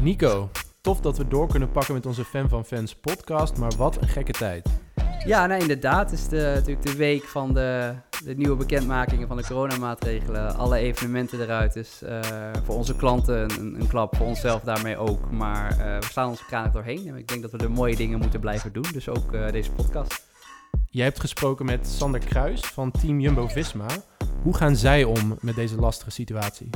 Nico, tof dat we door kunnen pakken met onze Fan van Fans podcast, maar wat een gekke tijd. Ja, nou inderdaad. Het is de, natuurlijk de week van de, de nieuwe bekendmakingen van de coronamaatregelen. Alle evenementen eruit. Dus uh, voor onze klanten een, een, klap, voor onszelf daarmee ook. Maar uh, we slaan onze kranig doorheen. En ik denk dat we de mooie dingen moeten blijven doen. Dus ook uh, deze podcast. Jij hebt gesproken met Sander Kruis van Team Jumbo-Visma. Hoe gaan zij om met deze lastige situatie?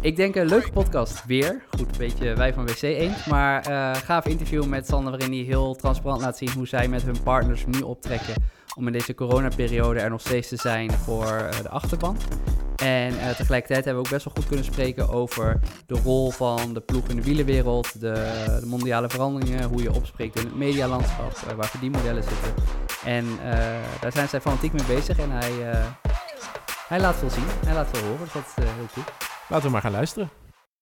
Ik denk een leuke podcast weer. Goed, een beetje wij van WC eens. Maar uh, gaaf interview met Sander waarin hij heel transparant laat zien hoe zij met hun partners nu optrekken om in deze coronaperiode er nog steeds te zijn voor uh, de achterban. En uh, tegelijkertijd hebben we ook best wel goed kunnen spreken over de rol van de ploeg in de wielenwereld, de, de mondiale veranderingen, hoe je opspreekt in het medialandschap, uh, waar verdienmodellen zitten. En daar zijn zij fanatiek mee bezig en hij, hij laat veel zien, hij laat veel horen, dus dat is heel cool. Laten we maar gaan luisteren.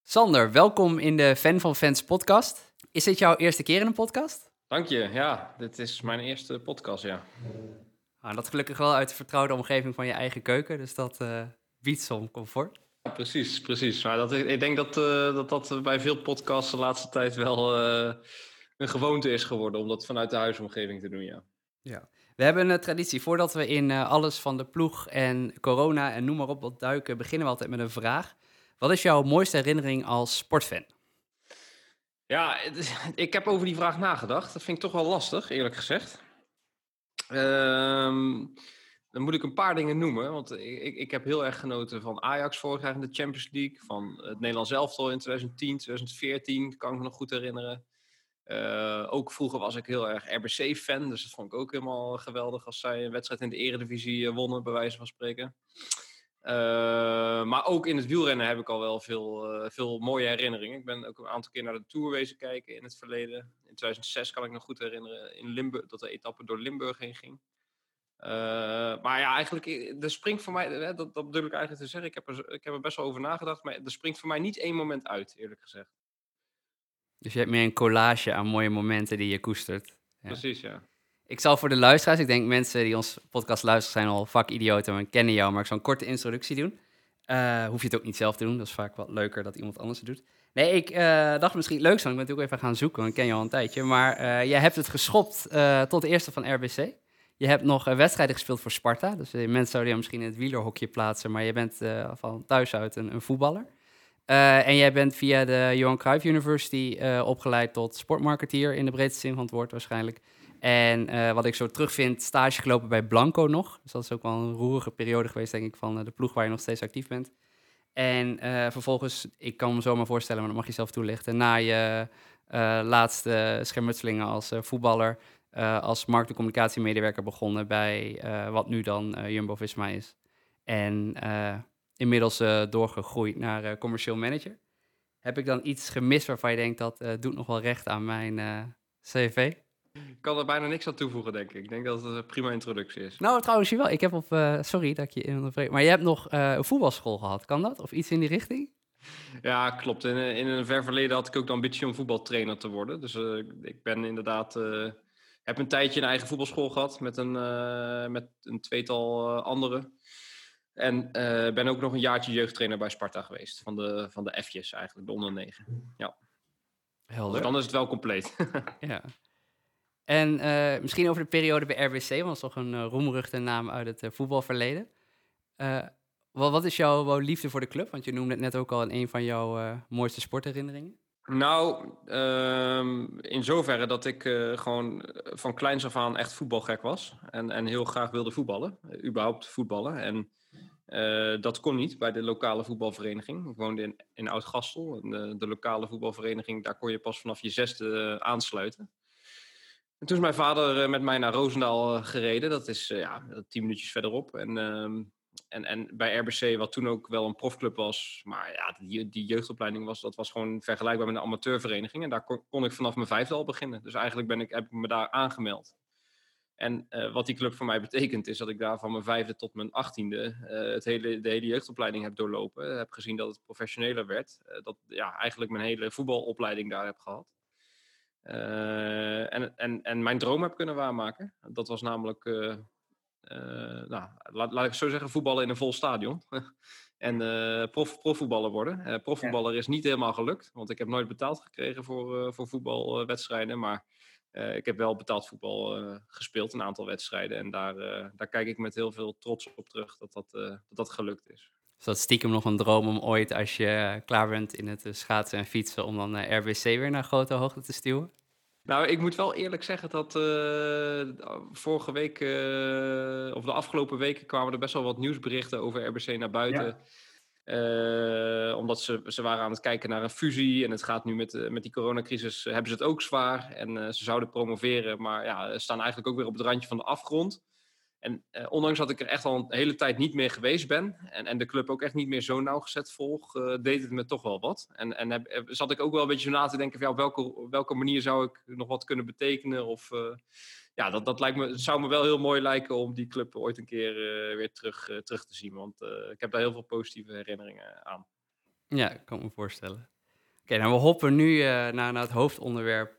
Sander, welkom in de Fan van Fans podcast. Is dit jouw eerste keer in een podcast? Dank je, ja. Dit is mijn eerste podcast, ja. Nou, dat gelukkig wel uit de vertrouwde omgeving van je eigen keuken, dus dat uh, biedt zo'n comfort. Ja, precies, precies. Maar dat, ik denk dat, uh, dat dat bij veel podcasts de laatste tijd wel uh, een gewoonte is geworden om dat vanuit de huisomgeving te doen, ja. Ja. We hebben een traditie. Voordat we in alles van de ploeg en corona en noem maar op wat duiken, beginnen we altijd met een vraag. Wat is jouw mooiste herinnering als sportfan? Ja, ik heb over die vraag nagedacht. Dat vind ik toch wel lastig, eerlijk gezegd. Um, dan moet ik een paar dingen noemen. Want ik, ik heb heel erg genoten van Ajax vorig jaar in de Champions League. Van het Nederlands elftal in 2010, 2014. Kan ik me nog goed herinneren. Uh, ook vroeger was ik heel erg RBC-fan. Dus dat vond ik ook helemaal geweldig als zij een wedstrijd in de Eredivisie wonnen, bij wijze van spreken. Uh, maar ook in het wielrennen heb ik al wel veel, veel mooie herinneringen. Ik ben ook een aantal keer naar de Tour wezen kijken in het verleden. In 2006 kan ik nog goed herinneren in Limburg, dat de etappe door Limburg heen ging. Maar ja, eigenlijk, er springt voor mij, dat, dat bedoel ik eigenlijk te zeggen, ik heb, er, ik heb er best wel over nagedacht, maar er springt voor mij niet één moment uit, eerlijk gezegd. Dus je hebt meer een collage aan mooie momenten die je koestert. Ja. Precies, ja. Ik zal voor de luisteraars, ik denk mensen die ons podcast luisteren zijn al vakidioten en kennen jou, maar ik zal een korte introductie doen. Uh, hoef je het ook niet zelf te doen, dat is vaak wat leuker dat iemand anders het doet. Nee, ik uh, dacht misschien leuk zou, ik ben natuurlijk even gaan zoeken, want ik ken je al een tijdje. Maar uh, jij hebt het geschopt tot de eerste van RBC. Je hebt nog wedstrijden gespeeld voor Sparta, dus mensen zouden je misschien in het wielerhokje plaatsen, maar je bent van thuis uit een, een voetballer. En jij bent via de Johan Cruijff University opgeleid tot sportmarketeer in de breedste zin van het woord waarschijnlijk. En uh, wat ik zo terugvind, stage gelopen bij Blanco nog. Dus dat is ook wel een roerige periode geweest, denk ik, van de ploeg waar je nog steeds actief bent. En vervolgens, ik kan me zo maar voorstellen, maar dat mag je zelf toelichten, na je laatste schermutselingen als voetballer, als markt- en communicatiemedewerker begonnen bij wat nu dan Jumbo-Visma is. En inmiddels doorgegroeid naar commercieel manager. Heb ik dan iets gemist waarvan je denkt dat doet nog wel recht aan mijn cv? Ik kan er bijna niks aan toevoegen, denk ik. Ik denk dat het een prima introductie is. Nou, trouwens, wel. Ik heb op... Sorry dat ik je onderbreek. Maar je hebt nog een voetbalschool gehad. Kan dat? Of iets in die richting? Ja, klopt. In, in een ver verleden had ik ook de ambitie om voetbaltrainer te worden. Dus ik ben inderdaad... heb een tijdje een eigen voetbalschool gehad met een, met een tweetal anderen. En ben ook nog een jaartje jeugdtrainer bij Sparta geweest. Van de, van de F'jes eigenlijk, de onder 9. Ja. Helder. Dus dan is het wel compleet. ja. En uh, misschien over de periode bij RBC, want dat is toch een uh, roemruchte naam uit het uh, voetbalverleden. Wat, wat, is jouw liefde voor de club? Want je noemde het net ook al in een van jouw mooiste sportherinneringen. Nou, um, in zoverre dat ik gewoon van kleins af aan echt voetbalgek was. En, en heel graag wilde voetballen, überhaupt voetballen. En dat kon niet bij de lokale voetbalvereniging. Ik woonde in, in Oud-Gastel. De, de lokale voetbalvereniging, daar kon je pas vanaf je zesde aansluiten. En toen is mijn vader met mij naar Roosendaal gereden. Dat is ja, tien minuutjes verderop. En, uh, en, en bij RBC, wat toen ook wel een profclub was. Maar ja, die, die jeugdopleiding was, dat was gewoon vergelijkbaar met een amateurvereniging. En daar kon, ik vanaf mijn vijfde al beginnen. Dus eigenlijk ben ik, heb ik me daar aangemeld. En uh, wat die club voor mij betekent, is dat ik daar van mijn vijfde tot mijn achttiende uh, het hele, de hele jeugdopleiding heb doorlopen. Heb gezien dat het professioneler werd. Uh, dat ja, eigenlijk mijn hele voetbalopleiding daar heb gehad. En, en, en mijn droom heb kunnen waarmaken. Dat was namelijk nou, laat, laat ik zo zeggen, voetballen in een vol stadion. en prof, profvoetballer worden. profvoetballer is niet helemaal gelukt, want ik heb nooit betaald gekregen voor, voor voetbalwedstrijden. Maar ik heb wel betaald voetbal gespeeld, een aantal wedstrijden. En daar, daar kijk ik met heel veel trots op terug dat dat, dat, dat gelukt is. Is dat stiekem nog een droom om ooit, als je klaar bent in het schaatsen en fietsen, om dan RBC weer naar grote hoogte te stuwen? Nou, ik moet wel eerlijk zeggen dat uh, vorige week, uh, of de afgelopen weken, kwamen er best wel wat nieuwsberichten over RBC naar buiten. Uh, omdat ze, ze waren aan het kijken naar een fusie en het gaat nu met, met die coronacrisis, hebben ze het ook zwaar. En ze zouden promoveren, maar ja, staan eigenlijk ook weer op het randje van de afgrond. En uh, ondanks dat ik er echt al een hele tijd niet meer geweest ben en, en de club ook echt niet meer zo nauwgezet volg, uh, deed het me toch wel wat. En, en heb, eh, zat ik ook wel een beetje na te denken van ja, op welke, welke manier zou ik nog wat kunnen betekenen. Of ja, dat, dat lijkt me, zou me wel heel mooi lijken om die club ooit een keer weer terug, terug te zien. Want ik heb daar heel veel positieve herinneringen aan. Ja, ik kan me voorstellen. Oké, okay, nou we hoppen nu naar, naar het hoofdonderwerp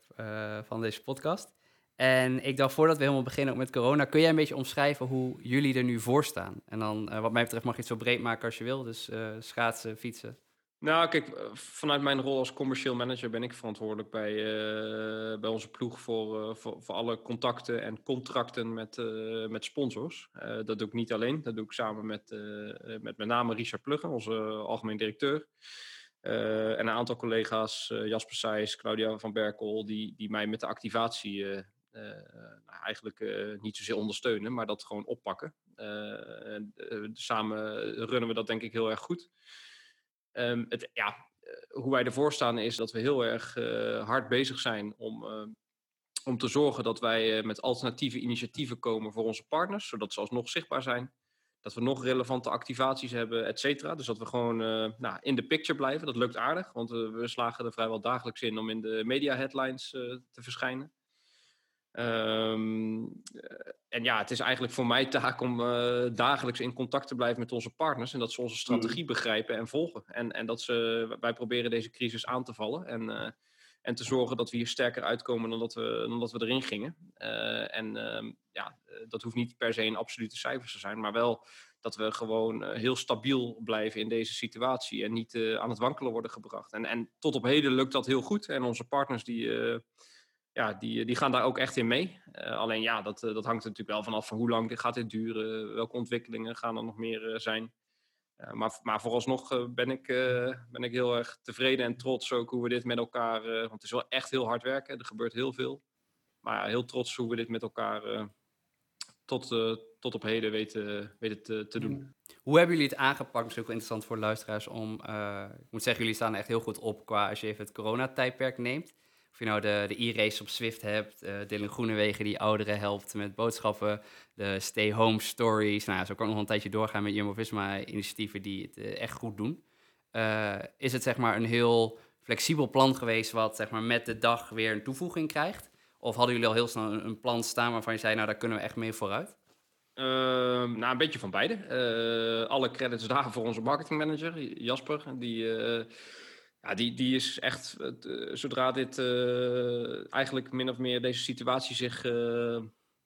van deze podcast. En ik dacht, voordat we helemaal beginnen met corona, kun jij een beetje omschrijven hoe jullie er nu voor staan? En dan, uh, wat mij betreft, mag je het zo breed maken als je wil. Dus uh, schaatsen, fietsen. Nou, kijk, eh, vanuit mijn rol als commercieel manager ben ik verantwoordelijk bij, uh, bij onze ploeg voor, voor, voor, alle contacten en contracten met, met sponsors. dat doe ik niet alleen, dat doe ik samen met met, met name Richard Pluggen, onze algemeen directeur. en een aantal collega's, Jasper Seijs, Claudia van Berkel, die, die mij met de activatie eh, nou, eigenlijk eh, niet zozeer ondersteunen, maar dat gewoon oppakken. Eh, samen runnen we dat denk ik heel erg goed. Um, het, ja, hoe wij ervoor staan is dat we heel erg hard bezig zijn om om te zorgen dat wij met alternatieve initiatieven komen voor onze partners, zodat ze alsnog zichtbaar zijn. Dat we nog relevante activaties hebben, et cetera. Dus dat we gewoon nou, in de picture blijven. Dat lukt aardig, want we slagen er vrijwel dagelijks in om in de media headlines te verschijnen. Um, en ja, het is eigenlijk voor mij taak om uh, dagelijks in contact te blijven met onze partners. En dat ze onze strategie mm. begrijpen en volgen. En, en dat ze, wij proberen deze crisis aan te vallen. En, uh, en te zorgen dat we hier sterker uitkomen dan dat we, dan dat we erin gingen. Uh, en ja, dat hoeft niet per se in absolute cijfers te zijn. Maar wel dat we gewoon heel stabiel blijven in deze situatie. En niet aan het wankelen worden gebracht. En, en tot op heden lukt dat heel goed. En onze partners die ja, die, die gaan daar ook echt in mee. Uh, alleen ja, dat, uh, dat hangt er natuurlijk wel vanaf van hoe lang gaat dit duren, welke ontwikkelingen gaan er nog meer uh, zijn. maar, maar vooralsnog ben, ik, ben ik heel erg tevreden en trots ook hoe we dit met elkaar, want het is wel echt heel hard werken, er gebeurt heel veel. Maar heel trots hoe we dit met elkaar tot, tot op heden weten, weten te, te doen. Hoe hebben jullie het aangepakt? Misschien ook interessant voor luisteraars om, ik moet zeggen, jullie staan echt heel goed op qua als je even het coronatijdperk neemt. Of je nou de, de e-race op Swift hebt, uh, Dylan Groenewegen die ouderen helpt met boodschappen, de stay home stories. Nou, zo kan ik nog een tijdje doorgaan met Jumbo-Visma-initiatieven die het uh, echt goed doen. Uh, is het zeg maar een heel flexibel plan geweest wat zeg maar met de dag weer een toevoeging krijgt? Of hadden jullie al heel snel een, plan staan waarvan je zei, nou daar kunnen we echt mee vooruit? Uh, nou, een beetje van beide. Alle credits daar voor onze marketingmanager, Jasper. Die, ja, die, die is echt, uh, zodra dit uh, eigenlijk min of meer deze situatie zich uh,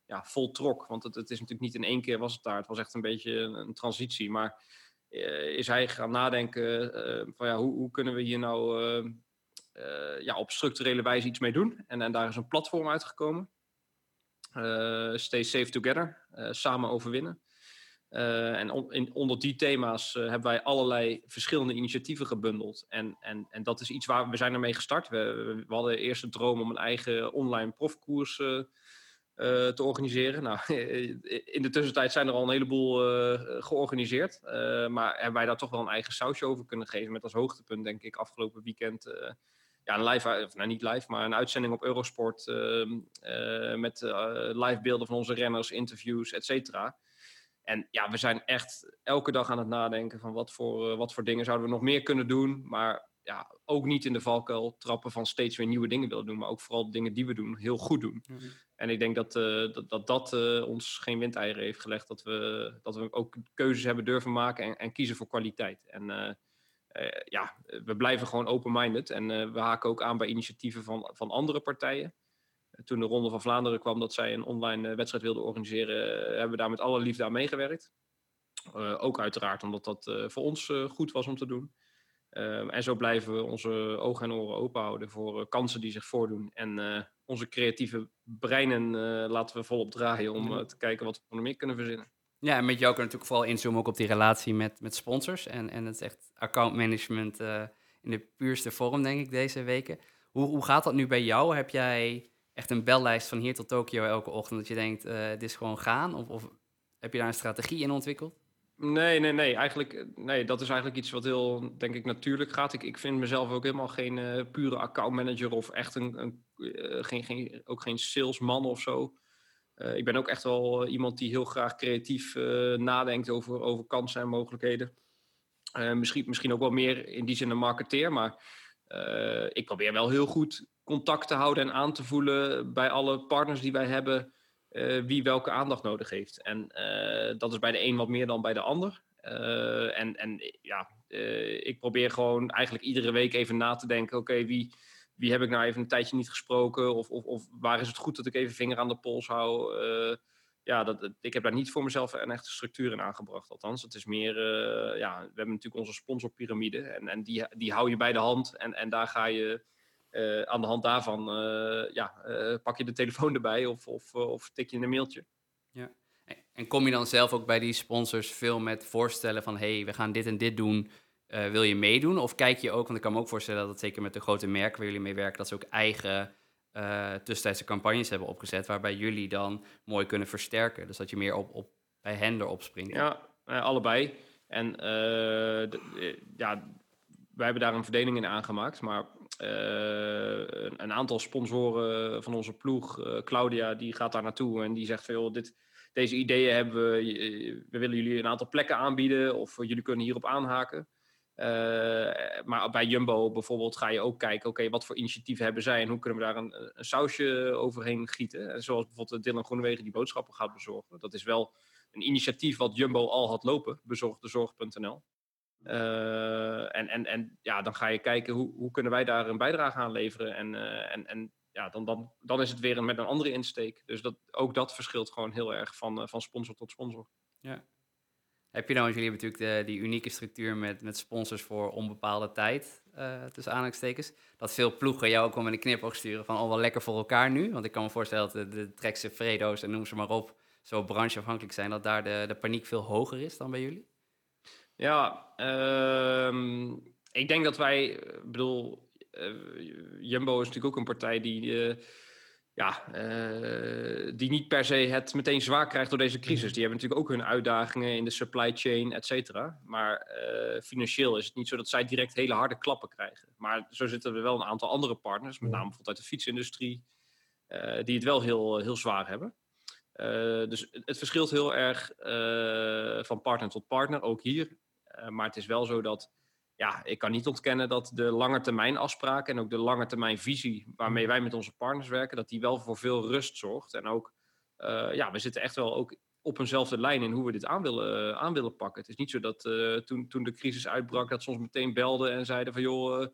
ja, voltrok. Want het, het is natuurlijk niet in één keer was het daar. Het was echt een beetje een, een transitie. Maar is hij gaan nadenken van ja, hoe, hoe kunnen we hier nou ja, op structurele wijze iets mee doen? En, en daar is een platform uitgekomen. Stay Safe Together, samen overwinnen. Uh, en onder die thema's uh, hebben wij allerlei verschillende initiatieven gebundeld. En, en, en dat is iets waar we zijn ermee gestart. We, we hadden eerst de droom om een eigen online profkoers uh, te organiseren. Nou, in de tussentijd zijn er al een heleboel georganiseerd. maar hebben wij daar toch wel een eigen sausje over kunnen geven. Met als hoogtepunt, denk ik, afgelopen weekend ja, een live, of nou niet live, maar een uitzending op Eurosport uh, met live beelden van onze renners, interviews, et cetera. En ja, we zijn echt elke dag aan het nadenken van wat voor, uh, wat voor dingen zouden we nog meer kunnen doen. Maar ja, ook niet in de valkuil trappen van steeds weer nieuwe dingen willen doen. Maar ook vooral de dingen die we doen heel goed doen. Mm -hmm. En ik denk dat uh, dat, dat, dat uh, ons geen windeieren heeft gelegd. Dat we, dat we ook keuzes hebben durven maken en, en kiezen voor kwaliteit. En ja, we blijven gewoon open-minded. En we haken ook aan bij initiatieven van, van andere partijen. Toen de Ronde van Vlaanderen kwam dat zij een online wedstrijd wilden organiseren, hebben we daar met alle liefde aan meegewerkt. ook uiteraard omdat dat voor ons goed was om te doen. En zo blijven we onze ogen en oren open houden voor kansen die zich voordoen. En onze creatieve breinen laten we volop draaien om te kijken wat we nog meer kunnen verzinnen. Ja, en met jou kunnen natuurlijk vooral inzoomen ook op die relatie met, met sponsors. En, en het is echt accountmanagement in de puurste vorm, denk ik, deze weken. Hoe, hoe gaat dat nu bij jou? Heb jij echt een bellijst van hier tot Tokio elke ochtend dat je denkt, uh, dit is gewoon gaan? Of, of heb je daar een strategie in ontwikkeld? Nee, nee, nee. Eigenlijk, nee, dat is eigenlijk iets wat heel, denk ik, natuurlijk gaat. Ik, ik vind mezelf ook helemaal geen uh, pure accountmanager of echt een, een geen, geen, ook geen salesman of zo. Ik ben ook echt wel iemand die heel graag creatief nadenkt over, over kansen en mogelijkheden. Misschien, misschien ook wel meer in die zin een marketeer, maar ik probeer wel heel goed contact te houden en aan te voelen bij alle partners die wij hebben, wie welke aandacht nodig heeft. En dat is bij de een wat meer dan bij de ander. en, en ja, ik probeer gewoon eigenlijk iedere week even na te denken: oké, wie wie heb ik nou even een tijdje niet gesproken? Of, of, of waar is het goed dat ik even vinger aan de pols hou? Ja, dat, ik heb daar niet voor mezelf een echte structuur in aangebracht. Althans, het is meer, uh, ja, we hebben natuurlijk onze sponsorpyramide. En, en die, die hou je bij de hand. En, en daar ga je uh, aan de hand daarvan, ja, pak je de telefoon erbij of, of, of tik je een mailtje. Ja. En kom je dan zelf ook bij die sponsors veel met voorstellen van... hé, hey, we gaan dit en dit doen... Wil je meedoen? Of kijk je ook, want ik kan me ook voorstellen dat zeker met de grote merken waar jullie mee werken, dat ze ook eigen uh, tussentijdse campagnes hebben opgezet, waarbij jullie dan mooi kunnen versterken. Dus dat je meer op, op, bij hen erop springt. Ja, uh, allebei. En de, ja, wij hebben daar een verdeling in aangemaakt, maar een, een, aantal sponsoren van onze ploeg, Claudia, die gaat daar naartoe en die zegt veel dit, deze ideeën hebben we, we willen jullie een aantal plekken aanbieden of jullie kunnen hierop aanhaken. Uh, maar bij Jumbo bijvoorbeeld ga je ook kijken, oké, wat voor initiatieven hebben zij en hoe kunnen we daar een, een sausje overheen gieten. En zoals bijvoorbeeld Dylan Groenewegen die boodschappen gaat bezorgen. Dat is wel een initiatief wat Jumbo al had lopen, bezorgdezorg.nl. Uh, eh, en, en, en ja, dan ga je kijken hoe, hoe kunnen wij daar een bijdrage aan leveren. En, uh, en, en ja, dan, dan, dan is het weer met een andere insteek. Dus dat, ook dat verschilt gewoon heel erg van, van sponsor tot sponsor. Ja, heb je dan, want jullie hebben natuurlijk de, die unieke structuur met, met sponsors voor onbepaalde tijd, uh, tussen aanhalingstekens. Dat veel ploegen jou ook wel met een knipoog sturen van, oh wel lekker voor elkaar nu. Want ik kan me voorstellen dat de, Trekse Fredo's en noem ze maar op, zo brancheafhankelijk zijn, dat daar de, de paniek veel hoger is dan bij jullie? Ja, uh, ik denk dat wij, bedoel, uh, Jumbo is natuurlijk ook een partij die ja, uh, die niet per se het meteen zwaar krijgt door deze crisis. Die hebben natuurlijk ook hun uitdagingen in de supply chain, et cetera. Maar uh, financieel is het niet zo dat zij direct hele harde klappen krijgen. Maar zo zitten er wel een aantal andere partners, met name bijvoorbeeld uit de fietsindustrie, uh, die het wel heel, heel zwaar hebben. dus het verschilt heel erg van partner tot partner, ook hier. maar het is wel zo dat ja, ik kan niet ontkennen dat de langetermijn afspraken en ook de langetermijn visie waarmee wij met onze partners werken, dat die wel voor veel rust zorgt. En ook, uh, ja, we zitten echt wel ook op eenzelfde lijn in hoe we dit aan willen, uh, aan willen pakken. Het is niet zo dat uh, toen, toen de crisis uitbrak, dat ze ons meteen belden en zeiden van joh,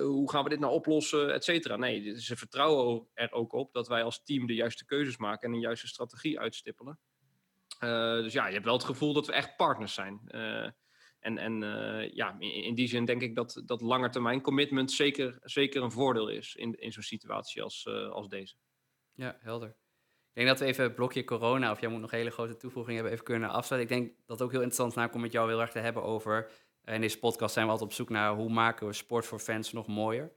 hoe gaan we dit nou oplossen, et cetera. Nee, ze vertrouwen er ook op dat wij als team de juiste keuzes maken en een juiste strategie uitstippelen. dus ja, je hebt wel het gevoel dat we echt partners zijn. En, en uh, ja, in, die zin denk ik dat, dat langetermijn commitment zeker, zeker een voordeel is in, in zo'n situatie als, uh, als deze. Ja, helder. Ik denk dat we even het blokje corona, of jij moet nog hele grote toevoeging hebben, even kunnen afsluiten. Ik denk dat het ook heel interessant is om met jou heel erg te hebben over. Uh, in deze podcast zijn we altijd op zoek naar hoe maken we sport voor fans nog mooier.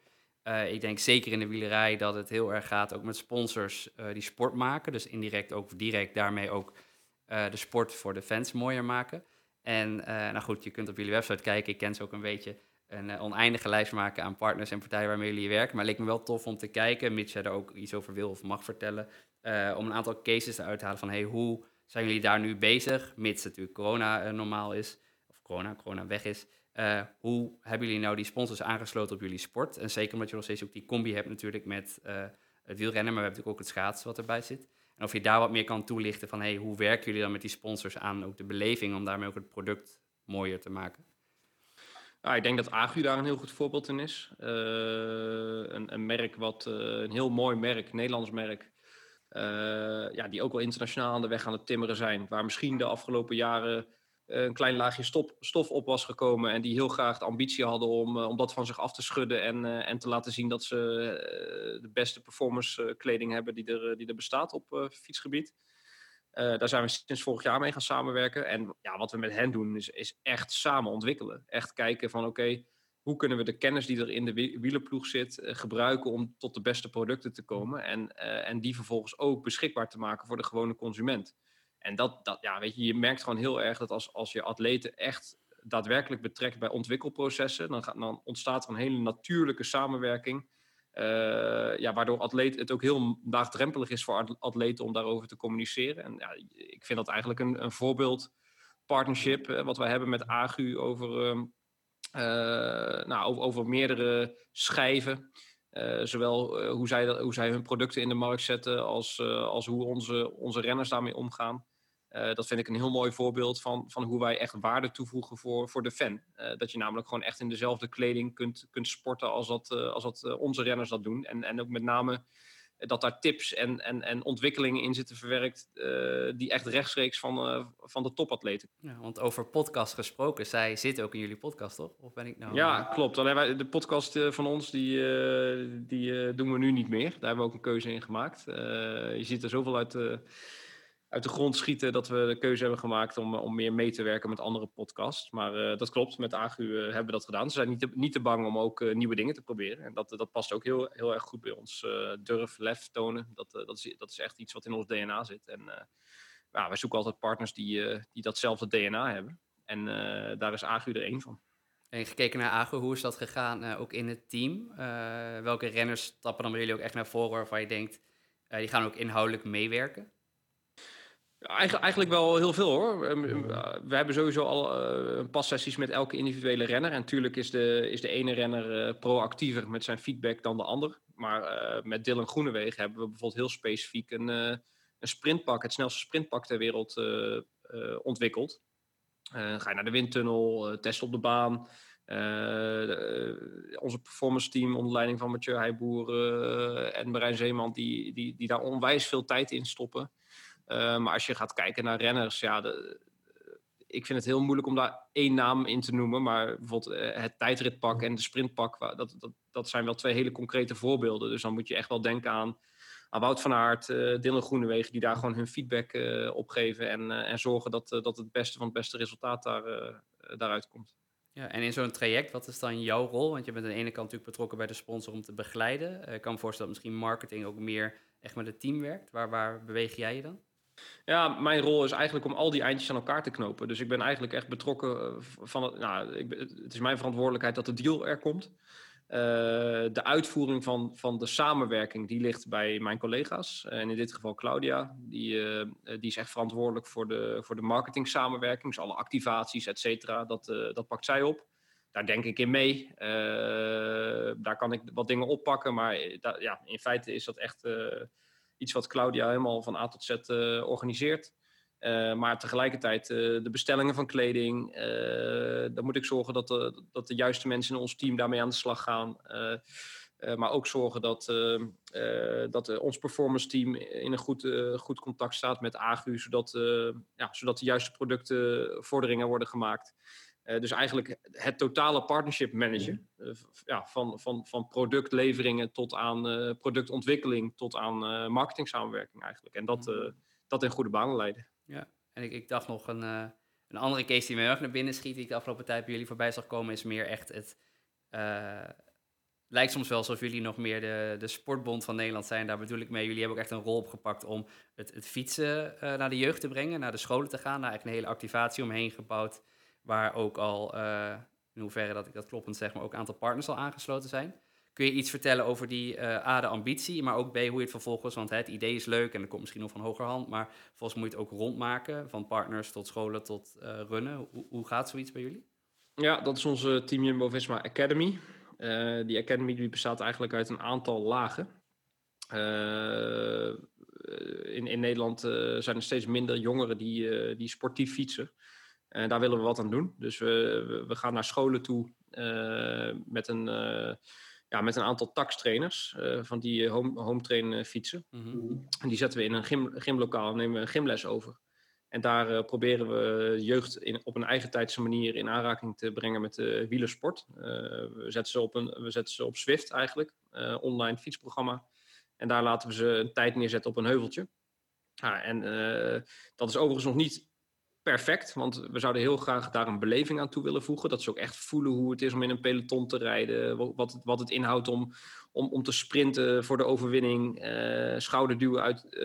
ik denk zeker in de wielerij dat het heel erg gaat ook met sponsors die sport maken. Dus indirect ook direct daarmee ook de sport voor de fans mooier maken. En uh, nou goed, je kunt op jullie website kijken. Ik ken ze ook een beetje. Een uh, oneindige lijst maken aan partners en partijen waarmee jullie werken. Maar het leek me wel tof om te kijken, mits jij er ook iets over wil of mag vertellen. Uh, om een aantal cases te halen van hey, hoe zijn jullie daar nu bezig? Mits natuurlijk corona normaal is, of corona, corona weg is. hoe hebben jullie nou die sponsors aangesloten op jullie sport? En zeker omdat je nog steeds ook die combi hebt natuurlijk met het wielrennen, maar we hebben natuurlijk ook het schaatsen wat erbij zit. En of je daar wat meer kan toelichten van hey, hoe werken jullie dan met die sponsors aan ook de beleving om daarmee ook het product mooier te maken? Ja, ik denk dat Agu daar een heel goed voorbeeld in is. Uh, een, een, merk wat, uh, een heel mooi merk, Nederlands merk, uh, ja, die ook wel internationaal aan de weg aan het timmeren zijn. Waar misschien de afgelopen jaren een klein laagje stof op was gekomen. En die heel graag de ambitie hadden om, om dat van zich af te schudden. En, en te laten zien dat ze de beste performance kleding hebben die er, die er bestaat op fietsgebied. Daar zijn we sinds vorig jaar mee gaan samenwerken. En ja, wat we met hen doen, is, is echt samen ontwikkelen. Echt kijken van oké, hoe kunnen we de kennis die er in de wielerploeg zit, gebruiken om tot de beste producten te komen. En, en die vervolgens ook beschikbaar te maken voor de gewone consument. En dat, dat ja, weet je, je merkt gewoon heel erg dat als, als je atleten echt daadwerkelijk betrekt bij ontwikkelprocessen, dan, gaat, dan ontstaat er een hele natuurlijke samenwerking. Uh, ja, waardoor atleet, het ook heel laagdrempelig is voor atleten om daarover te communiceren. En ja, ik vind dat eigenlijk een, een voorbeeld partnership uh, wat wij hebben met AGU over, uh, nou, over, meerdere schijven. zowel hoe, zij hoe zij hun producten in de markt zetten als, als hoe onze, onze renners daarmee omgaan. Uh, dat vind ik een heel mooi voorbeeld van, van hoe wij echt waarde toevoegen voor, voor de fan. Uh, dat je namelijk gewoon echt in dezelfde kleding kunt, kunt sporten als dat, uh, als dat onze renners dat doen. En, en ook met name dat daar tips en, en, en ontwikkelingen in zitten verwerkt die echt rechtstreeks van, van de topatleten. Ja, want over podcast gesproken, zij zitten ook in jullie podcast, toch? Of ben ik nou... Ja, klopt. Alleen wij, de podcast van ons, die, die doen we nu niet meer. Daar hebben we ook een keuze in gemaakt. je ziet er zoveel uit uit de grond schieten dat we de keuze hebben gemaakt om, om meer mee te werken met andere podcasts. Maar uh, dat klopt, met AGU uh, hebben we dat gedaan. Ze zijn niet te, niet te bang om ook nieuwe dingen te proberen. En dat, dat past ook heel, heel erg goed bij ons. durf, lef tonen, dat, dat, is, dat is echt iets wat in ons DNA zit. En ja, wij zoeken altijd partners die, die datzelfde DNA hebben. En daar is AGU er één van. En gekeken naar AGU, hoe is dat gegaan ook in het team? welke renners stappen dan bij jullie ook echt naar voren waarvan je denkt, die gaan ook inhoudelijk meewerken? Eigenlijk, eigenlijk wel heel veel hoor. We hebben sowieso al uh, passessies met elke individuele renner. En natuurlijk is de, is de ene renner uh, proactiever met zijn feedback dan de ander. Maar uh, met Dylan Groenewegen hebben we bijvoorbeeld heel specifiek een, een sprintpak, het snelste sprintpak ter wereld, ontwikkeld. ga je naar de windtunnel, testen op de baan. Onze performance team onder leiding van Mathieu Heijboer en Marijn Zeeman, die, die, die daar onwijs veel tijd in stoppen. Uh, maar als je gaat kijken naar renners, ja, de, ik vind het heel moeilijk om daar één naam in te noemen. Maar bijvoorbeeld uh, het tijdritpak en de sprintpak, dat, dat, dat zijn wel twee hele concrete voorbeelden. Dus dan moet je echt wel denken aan, aan Wout van Aert, uh, Dylan Groenewegen, die daar gewoon hun feedback op geven. En, en zorgen dat, dat het beste van het beste resultaat daar, daaruit komt. Ja, en in zo'n traject, wat is dan jouw rol? Want je bent aan de ene kant natuurlijk betrokken bij de sponsor om te begeleiden. Ik kan me voorstellen dat misschien marketing ook meer echt met het team werkt. Waar, waar beweeg jij je dan? Ja, mijn rol is eigenlijk om al die eindjes aan elkaar te knopen. Dus ik ben eigenlijk echt betrokken eh, van het. Nou, ik, het is mijn verantwoordelijkheid dat de deal er komt. Uh, de uitvoering van, van de samenwerking die ligt bij mijn collega's. En in dit geval Claudia. Die, uh, die is echt verantwoordelijk voor de, voor de marketing samenwerking. Dus alle activaties, et cetera. Dat, dat pakt zij op. Daar denk ik in mee. daar kan ik wat dingen oppakken. Maar ja, in feite is dat echt iets wat Claudia helemaal van A tot Z uh, organiseert. Uh, maar tegelijkertijd uh, de bestellingen van kleding. dan moet ik zorgen dat de, dat de juiste mensen in ons team daarmee aan de slag gaan. maar ook zorgen dat, dat ons performance team in een goed, goed contact staat met AGU. Zodat, ja, zodat de juiste productenvorderingen worden gemaakt. Uh, dus eigenlijk het totale partnership managen. Uh, ja, van, van, van productleveringen tot aan uh, productontwikkeling tot aan marketing samenwerking eigenlijk. En dat, dat in goede banen leiden. Ja, en ik, ik dacht nog een, een andere case die me erg naar binnen schiet, die ik de afgelopen tijd bij jullie voorbij zag komen, is meer echt het. lijkt soms wel alsof jullie nog meer de, de sportbond van Nederland zijn. Daar bedoel ik mee. Jullie hebben ook echt een rol opgepakt om het, het fietsen naar de jeugd te brengen, naar de scholen te gaan. Daar eigenlijk een hele activatie omheen gebouwd waar ook al, uh, in hoeverre dat ik dat kloppend zeg, maar ook een aantal partners al aangesloten zijn. Kun je iets vertellen over die uh, A, de ambitie, maar ook B, hoe je het vervolgens, want het idee is leuk en dat komt misschien nog van hogerhand, maar volgens moet je het ook rondmaken, van partners tot scholen tot uh, runnen. Hoe, hoe gaat zoiets bij jullie? Ja, dat is onze Team Jumbo-Visma Academy. Die Academy die bestaat eigenlijk uit een aantal lagen. in, in Nederland zijn er steeds minder jongeren die, die sportief fietsen. En daar willen we wat aan doen. Dus we, we- gaan naar scholen toe eh, met, een, eh, ja, met een aantal taxtrainers eh, van die home, home train fietsen. Mhm. En die zetten we in een gym, gymlokaal en nemen we een gymles over. En daar proberen we jeugd in, op een eigen tijdse manier in aanraking te brengen met de wielersport. Eh, we, zetten ze op een, we zetten ze op Zwift eigenlijk, online fietsprogramma. En daar laten we ze een tijd neerzetten op een heuveltje. Ja, en dat is overigens nog niet perfect, want we zouden heel graag daar een beleving aan toe willen voegen. Dat ze ook echt voelen hoe het is om in een peloton te rijden, wa- wat het, wat het inhoudt om, om, om te sprinten voor de overwinning, eh, schouderduwen uit, eh,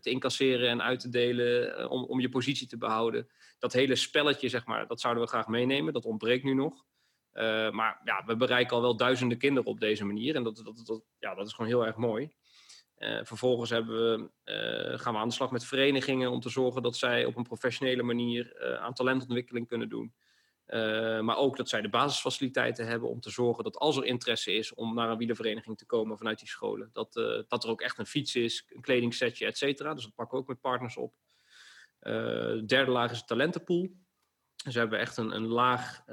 te incasseren en uit te delen, eh, om, je positie te behouden. Dat hele spelletje, zeg maar, dat zouden we graag meenemen. Dat ontbreekt nu nog. Maar ja, we bereiken al wel duizenden kinderen op deze manier. En dat, dat, dat, ja, dat is gewoon heel erg mooi. Eh, vervolgens we, eh, gaan we aan de slag met verenigingen om te zorgen dat zij op een professionele manier eh, aan talentontwikkeling kunnen doen. Maar ook dat zij de basisfaciliteiten hebben om te zorgen dat als er interesse is om naar een wielervereniging te komen vanuit die scholen, dat, dat er ook echt een fiets is, een kledingsetje, et cetera. Dus dat pakken we ook met partners op. De derde laag is de talentenpool. Dus we hebben echt een, een laag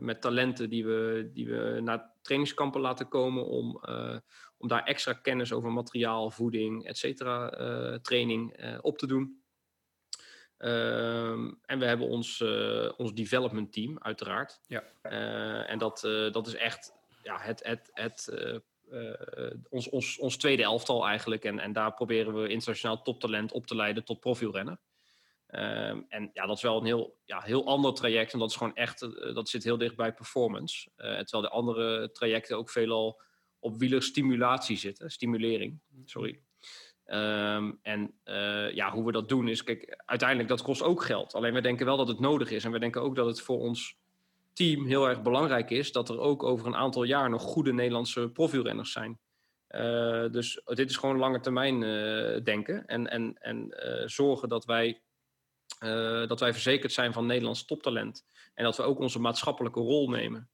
met talenten die we, die we naar trainingskampen laten komen om, om daar extra kennis over materiaal, voeding, et cetera, eh, training eh, op te doen. Ehm, en we hebben ons, eh, ons development team, uiteraard. Ja. En dat, dat is echt ja, het, het, het, ons, ons, ons tweede elftal eigenlijk. En, en daar proberen we internationaal toptalent op te leiden tot profielrenner. Ehm, en ja, dat is wel een heel, ja, heel ander traject. En dat is gewoon echt, dat zit heel dicht bij performance. Terwijl de andere trajecten ook veelal op wielerstimulatie zitten. Stimulering, sorry. Ehm, en eh, ja, hoe we dat doen is, kijk, uiteindelijk dat kost ook geld. Alleen we denken wel dat het nodig is. En we denken ook dat het voor ons team heel erg belangrijk is dat er ook over een aantal jaar nog goede Nederlandse profielrenners zijn. Eh, dus dit is gewoon lange termijn eh, denken. En, en, en zorgen dat wij, dat wij verzekerd zijn van Nederlands toptalent. En dat we ook onze maatschappelijke rol nemen.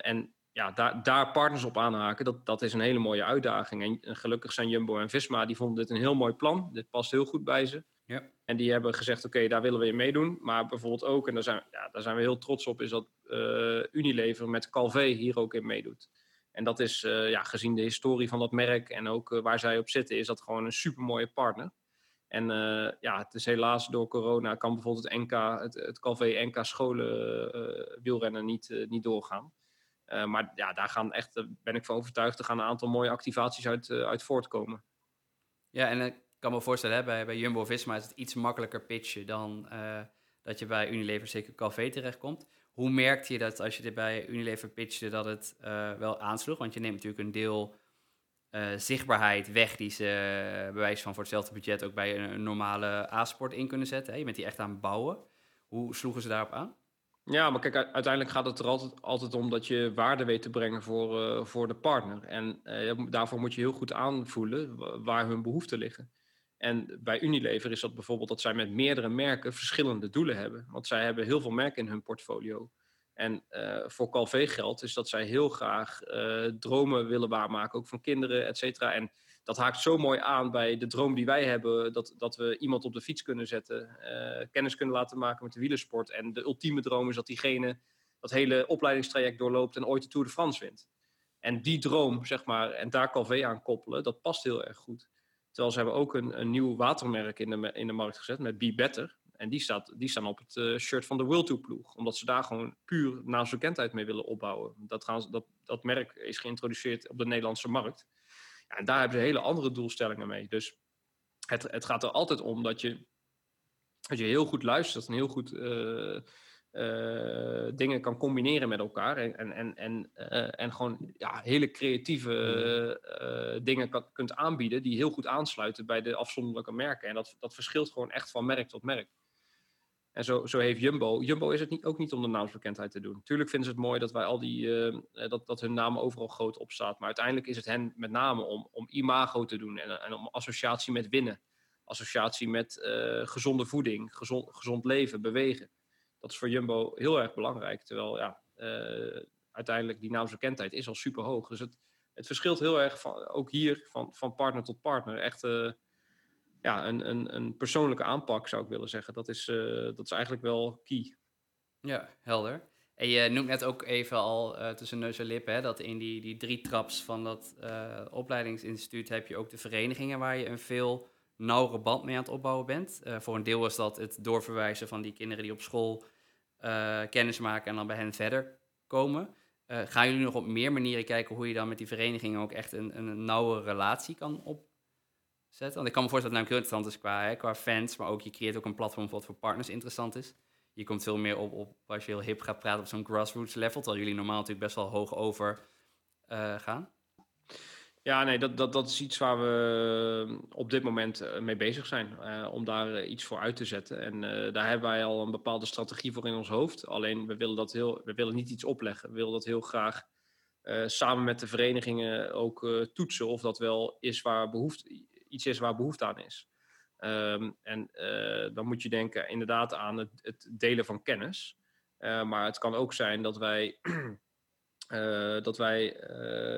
En ja, daar, daar partners op aanhaken, dat, dat is een hele mooie uitdaging. En, en gelukkig zijn Jumbo en Visma, die vonden dit een heel mooi plan. Dit past heel goed bij ze. Ja. En die hebben gezegd, oké, daar willen we in meedoen. Maar bijvoorbeeld ook, en daar zijn, ja, daar zijn we heel trots op, is dat eh, Unilever met Calvé hier ook in meedoet. En dat is, eh, ja, gezien de historie van dat merk en ook eh, waar zij op zitten, is dat gewoon een supermooie partner. En ja, het is helaas door corona kan bijvoorbeeld het NK, het, het Calvé NK scholen wielrennen niet, niet doorgaan. Eh, maar ja, daar gaan echt, eh, ben ik van overtuigd, er gaan een aantal mooie activaties uit, eh, uit voortkomen. Ja, en ik kan me voorstellen, hè, bij, bij Jumbo-Visma is het iets makkelijker pitchen dan dat je bij Unilever zeker Calvé terechtkomt. Hoe merkte je dat als je dit bij Unilever pitchte, dat het wel aansloeg? Want je neemt natuurlijk een deel zichtbaarheid weg die ze bij wijze van voor hetzelfde budget ook bij een, normale A-sport in kunnen zetten. Je bent die echt aan het bouwen. Hoe sloegen ze daarop aan? Ja, maar kijk, uiteindelijk gaat het er altijd, altijd om dat je waarde weet te brengen voor, eh, voor de partner. En eh, daarvoor moet je heel goed aanvoelen wa- waar hun behoeften liggen. En bij Unilever is dat bijvoorbeeld dat zij met meerdere merken verschillende doelen hebben. Want zij hebben heel veel merken in hun portfolio. En eh, voor Calvé geldt is dat zij heel graag dromen willen waarmaken, ook van kinderen, et cetera. En dat haakt zo mooi aan bij de droom die wij hebben, dat, dat we iemand op de fiets kunnen zetten, eh, kennis kunnen laten maken met de wielersport. En de ultieme droom is dat diegene dat hele opleidingstraject doorloopt en ooit de Tour de France wint. En die droom, zeg maar, en daar Calvé aan koppelen, dat past heel erg goed. Terwijl ze hebben ook een, een nieuw watermerk in de, in de markt gezet met Be Better. En die, staat, die staan op het eh, shirt van de World Tour ploeg. Omdat ze daar gewoon puur naamsbekendheid mee willen opbouwen. Dat, gaan, dat, dat merk is geïntroduceerd op de Nederlandse markt. Ja, en daar hebben ze hele andere doelstellingen mee. Dus het, het gaat er altijd om dat je, dat je heel goed luistert en heel goed eh, eh, dingen kan combineren met elkaar. En, en, en, en, eh, en gewoon ja, hele creatieve eh, dingen kan, kunt aanbieden die heel goed aansluiten bij de afzonderlijke merken. En dat, dat verschilt gewoon echt van merk tot merk. En zo, zo heeft Jumbo. Jumbo is het niet, ook niet om de naamsbekendheid te doen. Tuurlijk vinden ze het mooi dat wij al die. eh, dat, dat hun naam overal groot op staat. Maar uiteindelijk is het hen met name om, om imago te doen. En, en om associatie met winnen. Associatie met eh, gezonde voeding, gezond, gezond leven, bewegen. Dat is voor Jumbo heel erg belangrijk. Terwijl ja, eh, uiteindelijk die naamsbekendheid is al super hoog. Dus het, het verschilt heel erg van, ook hier van, van partner tot partner. Echt. Eh, ja, een, een, een persoonlijke aanpak, zou ik willen zeggen. Dat is, dat is eigenlijk wel key. Ja, helder. En je noemt net ook even al uh, tussen neus en lippen, dat in die, die drie traps van dat uh, opleidingsinstituut heb je ook de verenigingen waar je een veel nauwere band mee aan het opbouwen bent. Voor een deel is dat het doorverwijzen van die kinderen die op school kennis maken en dan bij hen verder komen. gaan jullie nog op meer manieren kijken hoe je dan met die verenigingen ook echt een, een nauwe relatie kan opzetten? Want ik kan me voorstellen dat het nou interessant is qua, fans, maar ook je creëert ook een platform wat voor partners interessant is je komt veel meer op, op als je heel hip gaat praten op zo'n grassroots level, terwijl jullie normaal natuurlijk best wel hoog over uh, gaan. Ja, nee, dat, dat, dat is iets waar we op dit moment eh, mee bezig zijn. Om daar iets voor uit te zetten. En daar hebben wij al een bepaalde strategie voor in ons hoofd. Alleen we willen, dat heel, we willen niet iets opleggen. We willen dat heel graag samen met de verenigingen ook toetsen. Of dat wel is waar behoefte, iets is waar behoefte aan is. Um, en uh, dan moet je denken inderdaad aan het, het delen van kennis. Uh, maar het kan ook zijn dat wij, uh, dat wij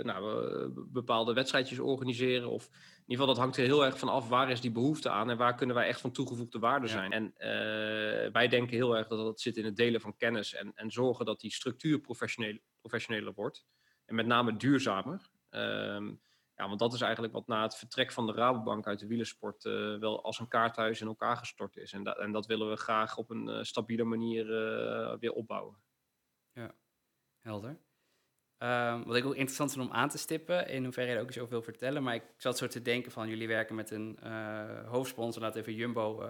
nou, bepaalde wedstrijdjes organiseren. Of in ieder geval, dat hangt er heel erg van af waar is die behoefte aan en waar kunnen wij echt van toegevoegde waarde zijn. Ja. En wij denken heel erg dat dat zit in het delen van kennis en, en zorgen dat die structuur professioneel, professioneler wordt. En met name duurzamer. Um, want dat is eigenlijk wat na het vertrek van de Rabobank uit de wielersport uh, wel als een kaarthuis in elkaar gestort is. En, en dat willen we graag op een uh, stabiele manier uh, weer opbouwen. Ja, helder. Um, wat ik ook interessant vind om aan te stippen, in hoeverre je er ook iets over wil vertellen. Maar ik zat zo te denken van, jullie werken met een hoofdsponsor, laat even Jumbo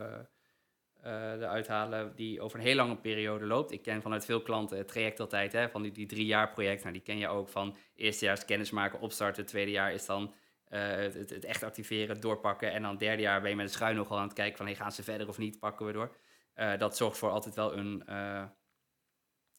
eruit halen die over een heel lange periode loopt. Ik ken vanuit veel klanten het traject altijd hè, van die, die drie jaar project. Nou, die ken je ook van eerstejaars kennis maken, opstarten. Tweede jaar is dan uh, het, echt activeren, doorpakken. En dan derde jaar ben je met de schuin nogal aan het kijken van hey, gaan ze verder of niet, pakken we door. Uh, dat zorgt voor altijd wel een,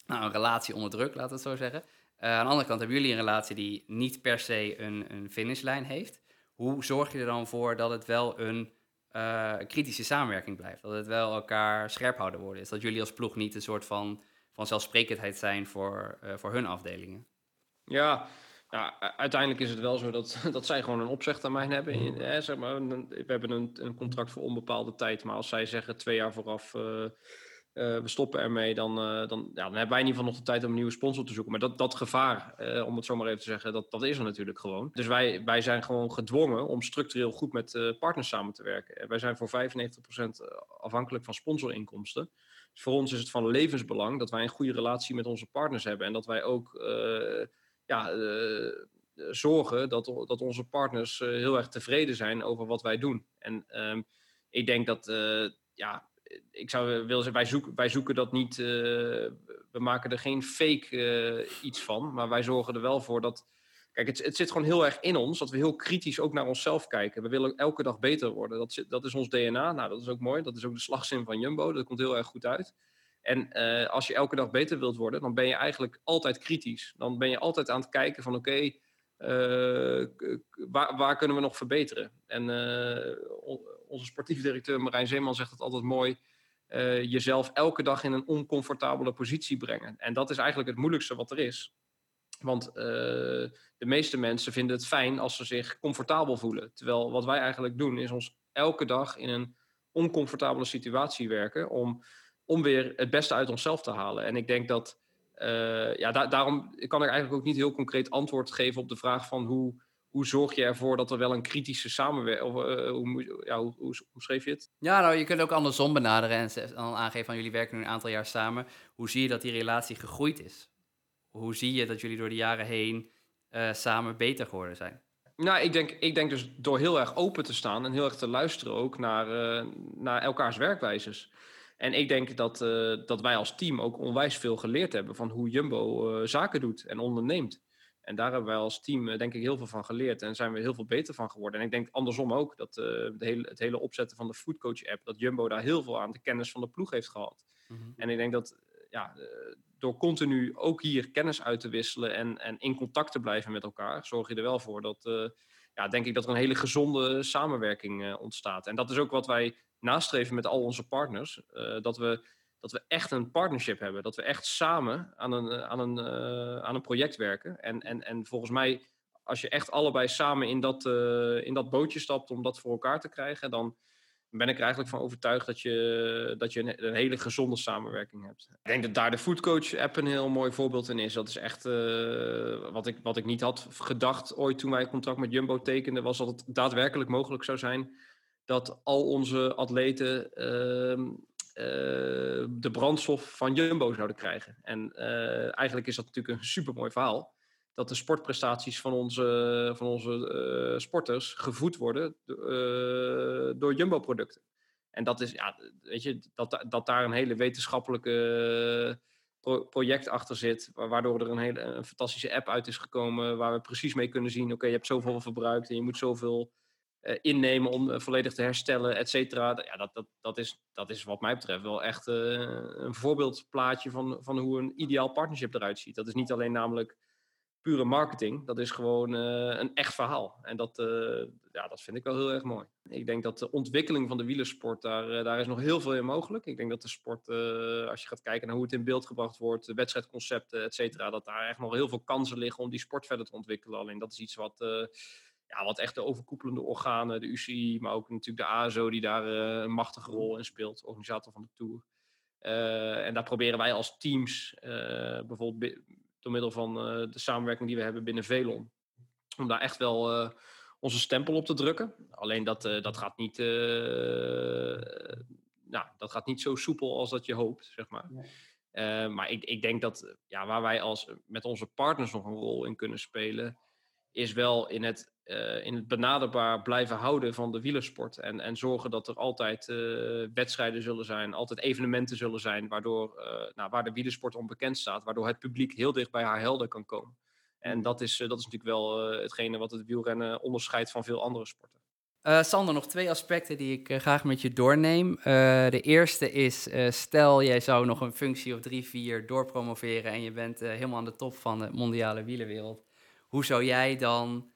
nou, een relatie onder druk, laten we het zo zeggen. aan de andere kant hebben jullie een relatie die niet per se een, een finishlijn heeft. Hoe zorg je er dan voor dat het wel een uh, kritische samenwerking blijft. Dat het wel elkaar scherp houden worden is. Dat jullie als ploeg niet een soort van, van zelfsprekendheid zijn voor, uh, voor hun afdelingen. Ja, ja, uiteindelijk is het wel zo dat, dat zij gewoon een opzegtermijn hebben. In, zeg maar, we hebben een, een contract voor onbepaalde tijd. Maar als zij zeggen twee jaar vooraf... Uh, uh, we stoppen ermee, dan, uh, dan, ja, dan hebben wij in ieder geval nog de tijd om een nieuwe sponsor te zoeken. Maar dat, dat gevaar, uh, om het zo maar even te zeggen, dat, dat is er natuurlijk gewoon. Dus wij, wij zijn gewoon gedwongen om structureel goed met partners samen te werken. En wij zijn voor 95% afhankelijk van sponsorinkomsten. Dus voor ons is het van levensbelang dat wij een goede relatie met onze partners hebben. En dat wij ook ja, zorgen dat, dat onze partners heel erg tevreden zijn over wat wij doen. En ehm, ik denk dat ja, ik zou willen zeggen, wij zoeken, wij zoeken dat niet. Uh, we maken er geen fake uh, iets van. Maar wij zorgen er wel voor dat. Kijk, het, het zit gewoon heel erg in ons dat we heel kritisch ook naar onszelf kijken. We willen elke dag beter worden. Dat, zit, dat is ons DNA. Nou, dat is ook mooi. Dat is ook de slagzin van Jumbo. Dat komt heel erg goed uit. En uh, als je elke dag beter wilt worden, dan ben je eigenlijk altijd kritisch. Dan ben je altijd aan het kijken van oké, waar, waar, kunnen we nog verbeteren? En onze sportief directeur Marijn Zeeman zegt het altijd mooi. Uh, jezelf elke dag in een oncomfortabele positie brengen. En dat is eigenlijk het moeilijkste wat er is. Want uh, de meeste mensen vinden het fijn als ze zich comfortabel voelen. Terwijl wat wij eigenlijk doen is ons elke dag in een oncomfortabele situatie werken om, om weer het beste uit onszelf te halen. En ik denk dat, uh, ja, da daarom kan ik eigenlijk ook niet heel concreet antwoord geven op de vraag van hoe, hoe zorg je ervoor dat er wel een kritische samenwerking... Of, uh, hoe, ja, hoe, hoe, hoe, schreef je het? Ja, nou, je kunt ook andersom benaderen en dan aangeven van jullie werken nu een aantal jaar samen. Hoe zie je dat die relatie gegroeid is? Hoe zie je dat jullie door de jaren heen uh, samen beter geworden zijn? Nou, ik denk, ik denk dus door heel erg open te staan en heel erg te luisteren ook naar, uh, naar elkaars werkwijzes. En ik denk dat, dat wij als team ook onwijs veel geleerd hebben van hoe Jumbo zaken doet en onderneemt. En daar hebben wij als team eh, denk ik heel veel van geleerd en zijn we heel veel beter van geworden. En ik denk andersom ook dat uh, de hele, het hele opzetten van de Foodcoach app, dat Jumbo daar heel veel aan de kennis van de ploeg heeft gehad. Mm -hmm. En ik denk dat ja, door continu ook hier kennis uit te wisselen en, en in contact te blijven met elkaar, zorg je er wel voor dat, uh, ja, denk ik dat er een hele gezonde samenwerking uh, ontstaat. En dat is ook wat wij nastreven met al onze partners. dat we dat we echt een partnership hebben. Dat we echt samen aan een, aan een, uh, aan een project werken. En, en, en volgens mij, als je echt allebei samen in dat, uh, in dat bootje stapt om dat voor elkaar te krijgen, dan, ben ik er eigenlijk van overtuigd dat je, dat je een, hele gezonde samenwerking hebt. Ik denk dat daar de Foodcoach app een heel mooi voorbeeld in is. Dat is echt wat, ik, wat ik niet had gedacht ooit toen wij contact met Jumbo tekenden, was dat het daadwerkelijk mogelijk zou zijn dat al onze atleten uh, de brandstof van Jumbo zouden krijgen. En uh, eigenlijk is dat natuurlijk een supermooi verhaal dat de sportprestaties van onze, van onze uh, sporters gevoed worden door Jumbo-producten. En dat is, ja, weet je, dat, dat daar een hele wetenschappelijke pro project achter zit, waardoor er een hele een fantastische app uit is gekomen, waar we precies mee kunnen zien, oké, je hebt zoveel verbruikt en je moet zoveel uh, innemen om volledig te herstellen, et cetera. Ja, dat, dat, dat, is, dat is wat mij betreft wel echt een voorbeeldplaatje van, van hoe een ideaal partnership eruit ziet. Dat is niet alleen namelijk pure marketing. Dat is gewoon een echt verhaal. En dat, ja, dat vind ik wel heel erg mooi. Ik denk dat de ontwikkeling van de wielersport, daar, daar is nog heel veel in mogelijk. Ik denk dat de sport, als je gaat kijken naar hoe het in beeld gebracht wordt, de wedstrijdconcepten, et cetera, dat daar echt nog heel veel kansen liggen om die sport verder te ontwikkelen. Alleen dat is iets wat, ja, wat echt de overkoepelende organen, de UCI, maar ook natuurlijk de ASO, die daar een machtige rol in speelt, organisator van de Tour. en daar proberen wij als teams, bijvoorbeeld door middel van de samenwerking die we hebben binnen Velon. Om daar echt wel onze stempel op te drukken. Alleen dat, dat, gaat niet, nou, dat gaat niet zo soepel als dat je hoopt, zeg maar. Nee. maar ik, ik denk dat ja, waar wij als, met onze partners nog een rol in kunnen spelen, is wel in het, uh, in het benaderbaar blijven houden van de wielersport. En, en zorgen dat er altijd uh, wedstrijden zullen zijn, altijd evenementen zullen zijn, waardoor, uh, nou, waar de wielersport onbekend staat, waardoor het publiek heel dicht bij haar helden kan komen. En dat is, dat is natuurlijk wel hetgene wat het wielrennen onderscheidt van veel andere sporten. Sander, nog twee aspecten die ik graag met je doorneem. de eerste is, stel jij zou nog een functie of drie, vier doorpromoveren en je bent helemaal aan de top van de mondiale wielerwereld hoe zou jij dan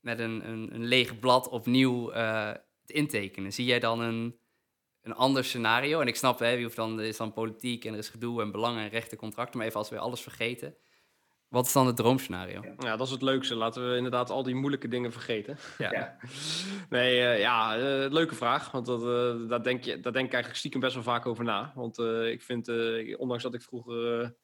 met een, een, een, leeg blad opnieuw uh, het intekenen? Zie jij dan een, een ander scenario? En ik snap, hè, je hoeft dan, er is dan politiek en er is gedoe en belangen en rechten, contracten. Maar even als we alles vergeten. Wat is dan het droomscenario? Ja, dat is het leukste. Laten we inderdaad al die moeilijke dingen vergeten. Ja. ja. Nee, uh, ja, uh, leuke vraag. Want dat, uh, daar, denk je, daar denk ik eigenlijk stiekem best wel vaak over na. Want ik vind, ondanks dat ik vroeger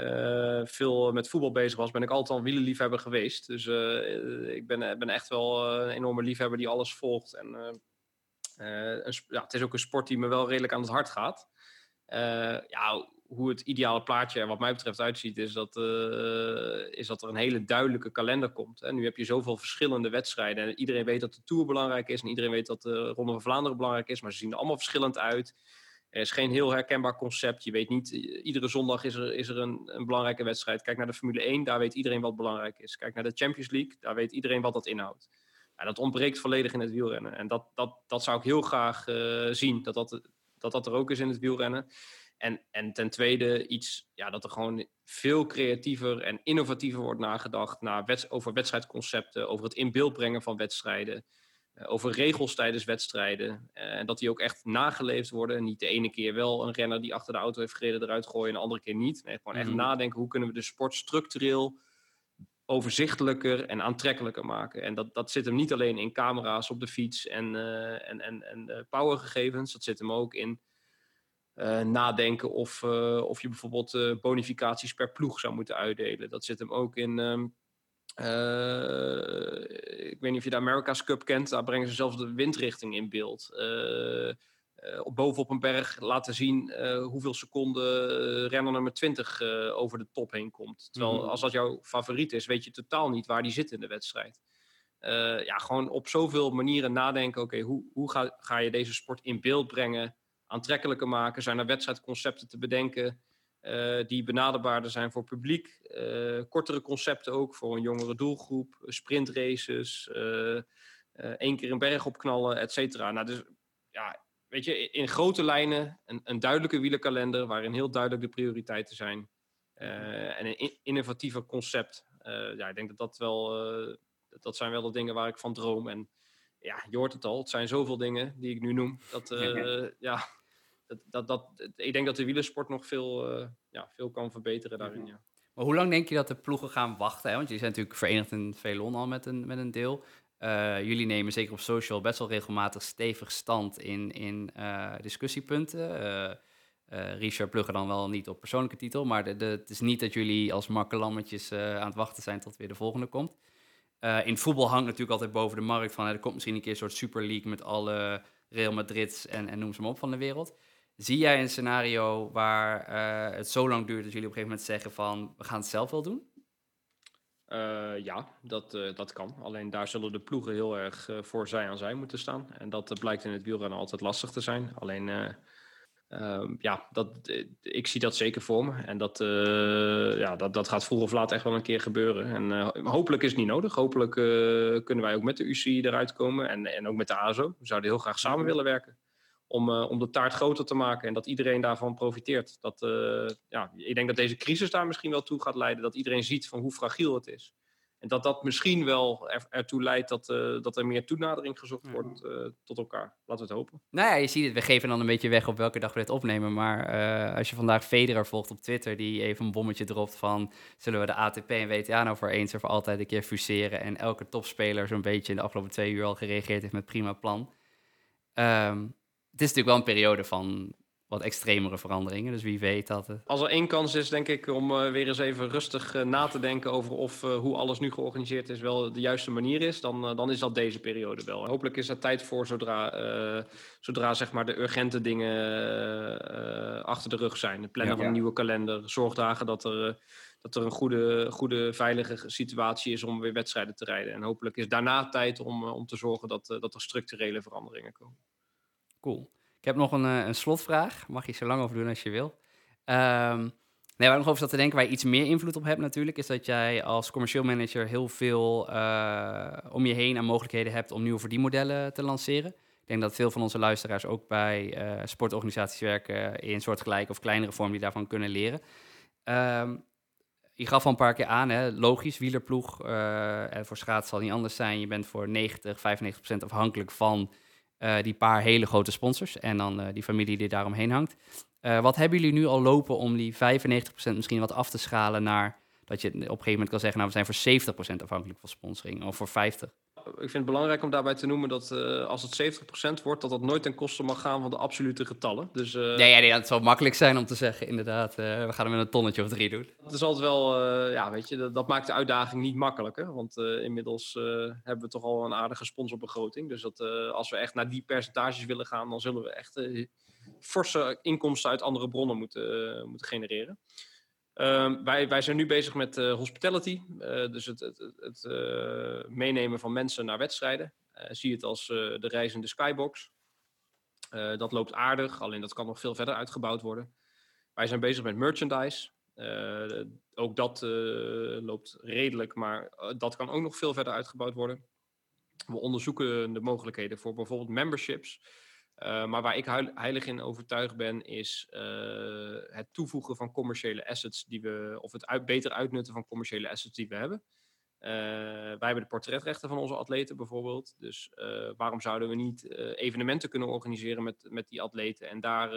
uh, veel met voetbal bezig was, ben ik altijd al wielenliefhebber geweest. Dus uh, ik ben, ben echt wel een enorme liefhebber die alles volgt. En ja, het is ook een sport die me wel redelijk aan het hart gaat. ja, hoe het ideale plaatje er wat mij betreft uitziet, is dat, is dat er een hele duidelijke kalender komt. En nu heb je zoveel verschillende wedstrijden. En iedereen weet dat de Tour belangrijk is en iedereen weet dat de Ronde van Vlaanderen belangrijk is, maar ze zien er allemaal verschillend uit. Er is geen heel herkenbaar concept. Je weet niet, iedere zondag is er, is er een, een, belangrijke wedstrijd. Kijk naar de Formule 1, daar weet iedereen wat belangrijk is. Kijk naar de Champions League, daar weet iedereen wat dat inhoudt. Ja, dat ontbreekt volledig in het wielrennen. En dat, dat, dat zou ik heel graag uh, zien, dat dat, dat dat er ook is in het wielrennen. En, en ten tweede iets, ja, dat er gewoon veel creatiever en innovatiever wordt nagedacht naar wets, over wedstrijdconcepten, over het in beeld brengen van wedstrijden. Eh, over regels tijdens wedstrijden. Eh, en dat die ook echt nageleefd worden. Niet de ene keer wel een renner die achter de auto heeft gereden eruit gooien en de andere keer niet. Nee, gewoon echt mhm. nadenken hoe kunnen we de sport structureel overzichtelijker en aantrekkelijker maken. En dat, dat zit hem niet alleen in camera's op de fiets en, uh, en, en, en powergegevens. Dat zit hem ook in uh, nadenken of, uh, of je bijvoorbeeld bonificaties per ploeg zou moeten uitdelen. Dat zit hem ook in um, uh, ik weet niet of je de America's Cup kent. Daar brengen ze zelfs de windrichting in beeld. Uh, op bovenop een berg laten zien hoeveel seconden renner nummer 20 over de top heen komt. Terwijl mm. als dat jouw favoriet is, weet je totaal niet waar die zit in de wedstrijd. ja, gewoon op zoveel manieren nadenken. Oké, okay, hoe, hoe ga, ga je deze sport in beeld brengen? Aantrekkelijker maken? Zijn er wedstrijdconcepten te bedenken? Uh, die benaderbaarder zijn voor publiek. Uh, kortere concepten ook voor een jongere doelgroep. Sprintraces, uh, één keer een berg opknallen, et cetera. Nou, dus ja, weet je, in grote lijnen een, een duidelijke wielerkalender waarin heel duidelijk de prioriteiten zijn. en een innovatiever concept. ja, ik denk dat dat wel, dat zijn wel de dingen waar ik van droom. En ja, je hoort het al, het zijn zoveel dingen die ik nu noem. Dat, ja, dat, dat, ik denk dat de wielersport nog veel, uh, ja, veel kan verbeteren daarin. Ja. Maar hoe lang denk je dat de ploegen gaan wachten? Hè? Want je zijn natuurlijk verenigd in Velon al met een, met een deel. Uh, jullie nemen zeker op social best wel regelmatig stevig stand in, in uh, discussiepunten. Richard pluggen dan wel niet op persoonlijke titel, maar de, het is niet dat jullie als makkelammetjes aan het wachten zijn tot weer de volgende komt. in voetbal hangt natuurlijk altijd boven de markt van er komt misschien een keer een soort Super League met alle Real Madrids en, en noem ze maar op van de wereld. Zie jij een scenario waar het zo lang duurt dat jullie op een gegeven moment zeggen van we gaan het zelf wel doen? Uh, ja, dat, uh, dat kan. Alleen daar zullen de ploegen heel erg voor zij aan zij moeten staan. En dat blijkt in het wielrennen altijd lastig te zijn. Alleen, ehm, ja, dat, ik zie dat zeker voor me. En dat, ja, dat, dat gaat vroeg of laat echt wel een keer gebeuren. En hopelijk is het niet nodig. Hopelijk kunnen wij ook met de UCI eruit komen. En, en ook met de ASO. We zouden heel graag samen willen werken om, uh, om de taart groter te maken en dat iedereen daarvan profiteert. Dat, uh, ja, ik denk dat deze crisis daar misschien wel toe gaat leiden, dat iedereen ziet van hoe fragiel het is. En dat dat misschien wel er, ertoe leidt dat, uh, dat er meer toenadering gezocht wordt tot elkaar. Laten we het hopen. Nou ja, je ziet het. We geven dan een beetje weg op welke dag we dit opnemen. Maar als je vandaag Federer volgt op Twitter, die even een bommetje dropt van... zullen we de ATP en WTA nou voor eens of voor altijd een keer fuseren? En elke topspeler zo'n beetje in de afgelopen twee uur al gereageerd heeft met prima plan. Um, het is natuurlijk wel een periode van wat extremere veranderingen. Dus wie weet dat. Het... Als er één kans is, denk ik, om uh, weer eens even rustig uh, na te denken over of uh, hoe alles nu georganiseerd is wel de juiste manier is, dan, dan is dat deze periode wel. Hopelijk is er tijd voor zodra, zodra zeg maar de urgente dingen achter de rug zijn. Het plannen ja, van een nieuwe kalender, zorgdagen dat er, dat er een goede, goede, veilige situatie is om weer wedstrijden te rijden. En hopelijk is daarna tijd om, om te zorgen dat, dat er structurele veranderingen komen. Cool. Ik heb nog een, eh, een slotvraag. Mag je zo lang over doen als je wil. Um, nee, waar ik nog over zat te denken, waar je iets meer invloed op hebt natuurlijk, is dat jij als commercieel manager heel veel uh, om je heen aan mogelijkheden hebt om nieuwe verdienmodellen te lanceren. Ik denk dat veel van onze luisteraars ook bij uh, sportorganisaties werken in soortgelijke of kleinere vorm die daarvan kunnen leren. Um, je gaf al een paar keer aan, hè, logisch, wielerploeg. Voor schaats zal niet anders zijn. Je bent voor 90, 95 procent afhankelijk van uh, die paar hele grote sponsors en dan uh, die familie die daaromheen hangt. Uh, wat hebben jullie nu al lopen om die 95% misschien wat af te schalen naar dat je op een gegeven moment kan zeggen, nou we zijn voor 70% afhankelijk van sponsoring of voor 50%? Ik vind het belangrijk om daarbij te noemen dat als het 70% wordt, dat dat nooit ten koste mag gaan van de absolute getallen. Dus, nee, ja, nee, dat zou makkelijk zijn om te zeggen, inderdaad. we gaan er met een tonnetje of drie doen. Dat is altijd wel, ja, weet je, dat, dat, maakt de uitdaging niet makkelijker. Want inmiddels hebben we toch al een aardige sponsorbegroting. Dus dat, als we echt naar die percentages willen gaan, dan zullen we echt forse inkomsten uit andere bronnen moeten, moeten genereren. Uh, wij, wij zijn nu bezig met uh, hospitality, uh, dus het, het, het uh, meenemen van mensen naar wedstrijden. zie het als de reizende skybox. dat loopt aardig, alleen dat kan nog veel verder uitgebouwd worden. Wij zijn bezig met merchandise. ook dat loopt redelijk, maar dat kan ook nog veel verder uitgebouwd worden. We onderzoeken de mogelijkheden voor bijvoorbeeld memberships. Uh, maar waar ik heilig in overtuigd ben, is uh, het toevoegen van commerciële assets die we, of het beter uitnutten van commerciële assets die we hebben. Uh, wij hebben de portretrechten van onze atleten bijvoorbeeld. Dus waarom zouden we niet evenementen kunnen organiseren met, met die atleten en daar,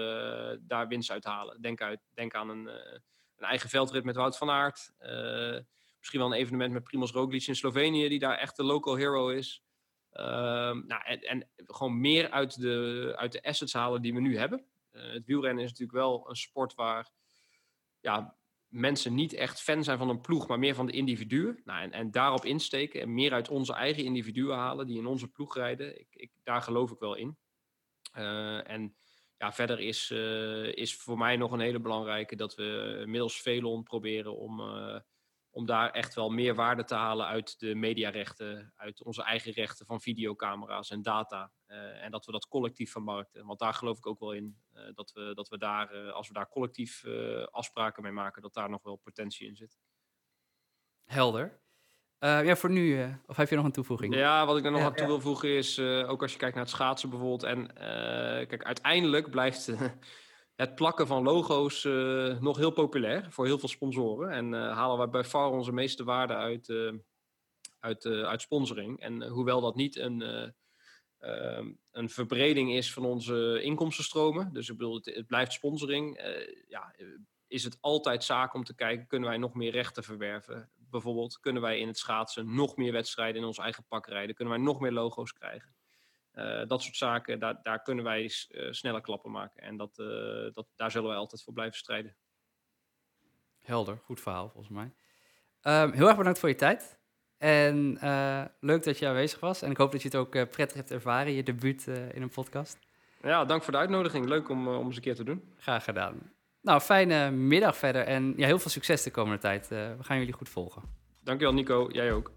daar winst uit halen? Denk, uit, denk aan een, een eigen veldrit met Wout van Aert. misschien wel een evenement met Primoz Roglic in Slovenië, die daar echt de local hero is. Ehm, nou, en, en, gewoon meer uit de, uit de assets halen die we nu hebben. Uh, het wielrennen is natuurlijk wel een sport waar ja, mensen niet echt fan zijn van een ploeg, maar meer van de individuen. Nou, en, en daarop insteken en meer uit onze eigen individuen halen die in onze ploeg rijden. Ik, ik, daar geloof ik wel in. Uh, en ja, verder is, uh, is voor mij nog een hele belangrijke dat we middels Velon proberen om om daar echt wel meer waarde te halen uit de mediarechten, uit onze eigen rechten van videocamera's en data. Uh, en dat we dat collectief vermarkten. Want daar geloof ik ook wel in uh, dat, we, dat we daar, uh, als we daar collectief afspraken mee maken, dat daar nog wel potentie in zit. Helder. ja, voor nu, of heb je nog een toevoeging? Ja, wat ik er nog aan toe wil voegen is, ook als je kijkt naar het schaatsen bijvoorbeeld. En kijk, uiteindelijk blijft het plakken van logo's uh, nog heel populair voor heel veel sponsoren. En uh, halen wij bij far onze meeste waarde uit, uh, uit, uit sponsoring. En hoewel dat niet een, ehm, een verbreding is van onze inkomstenstromen, dus ik bedoel, het, het blijft sponsoring. ja, is het altijd zaak om te kijken, kunnen wij nog meer rechten verwerven? Bijvoorbeeld, kunnen wij in het schaatsen nog meer wedstrijden in ons eigen pak rijden? Kunnen wij nog meer logo's krijgen? Uh, dat soort zaken, daar, daar kunnen wij uh, sneller klappen maken. En dat, uh, dat, daar zullen wij altijd voor blijven strijden. Helder, goed verhaal volgens mij. Um, heel erg bedankt voor je tijd. En leuk dat je aanwezig was. En ik hoop dat je het ook prettig hebt ervaren, je debuut in een podcast. Ja, dank voor de uitnodiging. Leuk om, om eens een keer te doen. Graag gedaan. Nou, fijne middag verder en ja, heel veel succes de komende tijd. we gaan jullie goed volgen. Dankjewel Nico, jij ook.